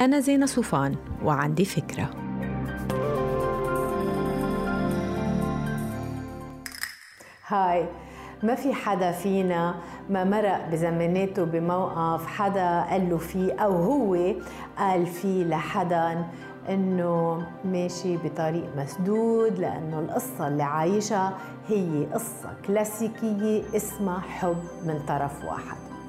أنا زينة صوفان وعندي فكرة. هاي ما في حدا فينا ما مرق بزماناته بموقف حدا قال له فيه أو هو قال فيه لحدا إنه ماشي بطريق مسدود لأنه القصة اللي عايشها هي قصة كلاسيكية اسمها حب من طرف واحد.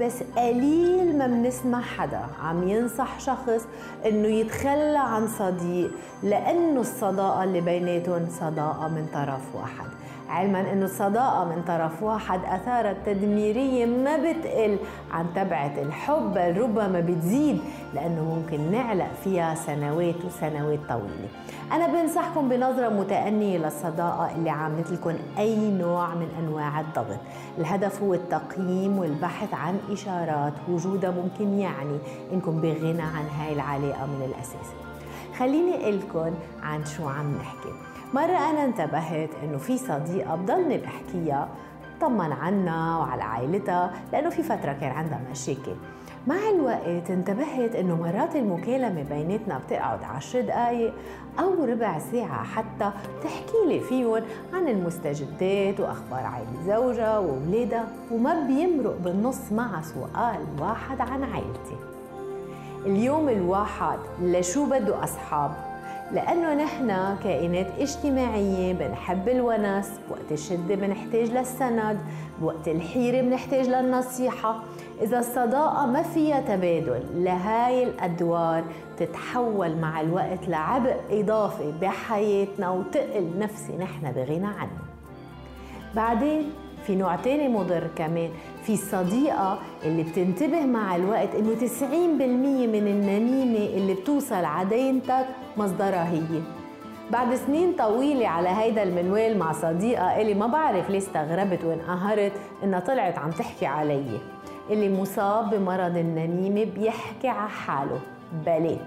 بس قليل ما بنسمع حدا. عم ينصح شخص إنه يتخلى عن صديق لأنه الصداقة اللي بيناتهم صداقة من طرف واحد. علما انه الصداقة من طرف واحد اثارها التدميرية ما بتقل عن تبعة الحب بل ربما بتزيد لأنه ممكن نعلق فيها سنوات وسنوات طويلة. أنا بنصحكم بنظرة متأنية للصداقة اللي عاملت لكم أي نوع من أنواع الضغط. الهدف هو التقييم والبحث عن إشارات وجودها ممكن يعني إنكم بغنى عن هاي العلاقة من الأساس. خليني لكم عن شو عم نحكي. مرة أنا انتبهت إنه في صديقة بضلني بحكيها طمن عنها وعلى عائلتها لأنه في فترة كان عندها مشاكل. مع الوقت انتبهت إنه مرات المكالمة بيناتنا بتقعد عشر دقايق أو ربع ساعة حتى تحكي لي فيهم عن المستجدات وأخبار عائلة زوجها وأولادها وما بيمرق بالنص مع سؤال واحد عن عائلتي. اليوم الواحد لشو بده أصحاب؟ لأنه نحن كائنات اجتماعية بنحب الونس بوقت الشدة بنحتاج للسند بوقت الحيرة بنحتاج للنصيحة. إذا الصداقة ما فيها تبادل لهاي الأدوار تتحول مع الوقت لعبء إضافي بحياتنا وتقل نفسي نحن بغنى عنه. بعدين في نوع تاني مضر كمان في الصديقة اللي بتنتبه مع الوقت إنه 90% من النميمة اللي بتوصل عدينتك مصدرها هي. بعد سنين طويلة على هيدا المنوال مع صديقة اللي ما بعرف ليه استغربت وانقهرت إنها طلعت عم تحكي علي. اللي مصاب بمرض النميمة بيحكي على حاله. بليه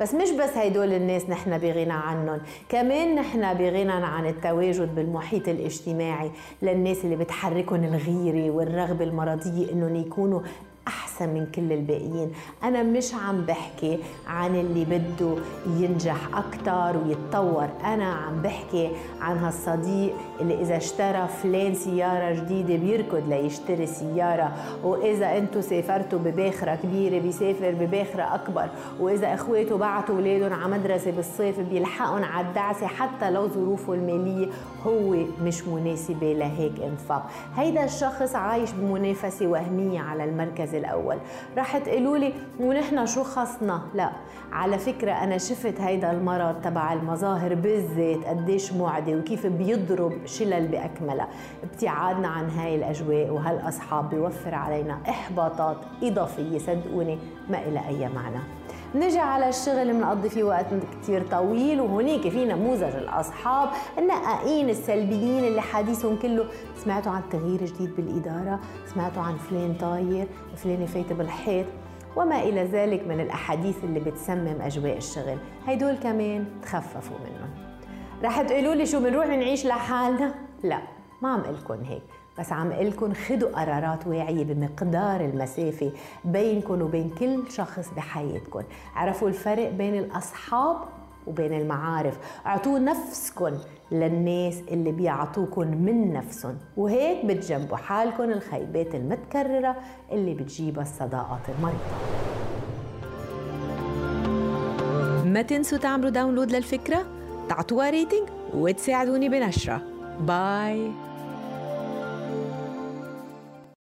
بس مش بس هيدول الناس نحن بغنى عنهم كمان نحن بغنى عن التواجد بالمحيط الاجتماعي للناس اللي بتحركهم الغيرة والرغبة المرضية إنهم يكونوا أحسن من كل الباقيين. أنا مش عم بحكي عن اللي بده ينجح أكثر ويتطور. أنا عم بحكي عن هالصديق اللي إذا اشترى فلان سيارة جديدة بيركض ليشتري سيارة. وإذا أنتم سافرتوا بباخرة كبيرة بيسافر بباخرة أكبر. وإذا إخواته بعتوا أولادهم على مدرسة بالصيف بيلحقهم على الدعسة حتى لو ظروفه المالية هو مش مناسبة لهيك انفاق هيدا الشخص عايش بمنافسة وهمية على المركز الأول. رح تقولوا لي ونحن شو خصنا؟ لا. على فكرة أنا شفت هيدا المرض تبع المظاهر بالذات قديش معدي وكيف بيضرب شلل بأكملها. ابتعادنا عن هاي الأجواء وهالأصحاب بيوفر علينا إحباطات إضافية صدقوني ما إلى أي معنى. نجي على الشغل بنقضي فيه وقت كتير طويل وهنيك في نموذج الأصحاب النقائين السلبيين اللي حديثهم كله. سمعتوا عن تغيير جديد بالإدارة؟ سمعتوا عن فلان طاير فلانه فايته بالحيط؟ وما إلى ذلك من الأحاديث اللي بتسمم أجواء الشغل. هيدول كمان تخففوا منهم. رح تقولوا لي شو بنروح نعيش لحالنا؟ لا ما عم لكم هيك. بس عم لكم خدوا قرارات واعية بمقدار المسافة بينكم وبين كل شخص بحياتكم عرفوا الفرق بين الأصحاب وبين المعارف. اعطوا نفسكم للناس اللي بيعطوكم من نفسهم وهيك بتجنبوا حالكم الخيبات المتكررة اللي بتجيبها الصداقات المريضة. ما تنسوا تعملوا download للفكرة تعطوها rating وتساعدوني بنشرة. bye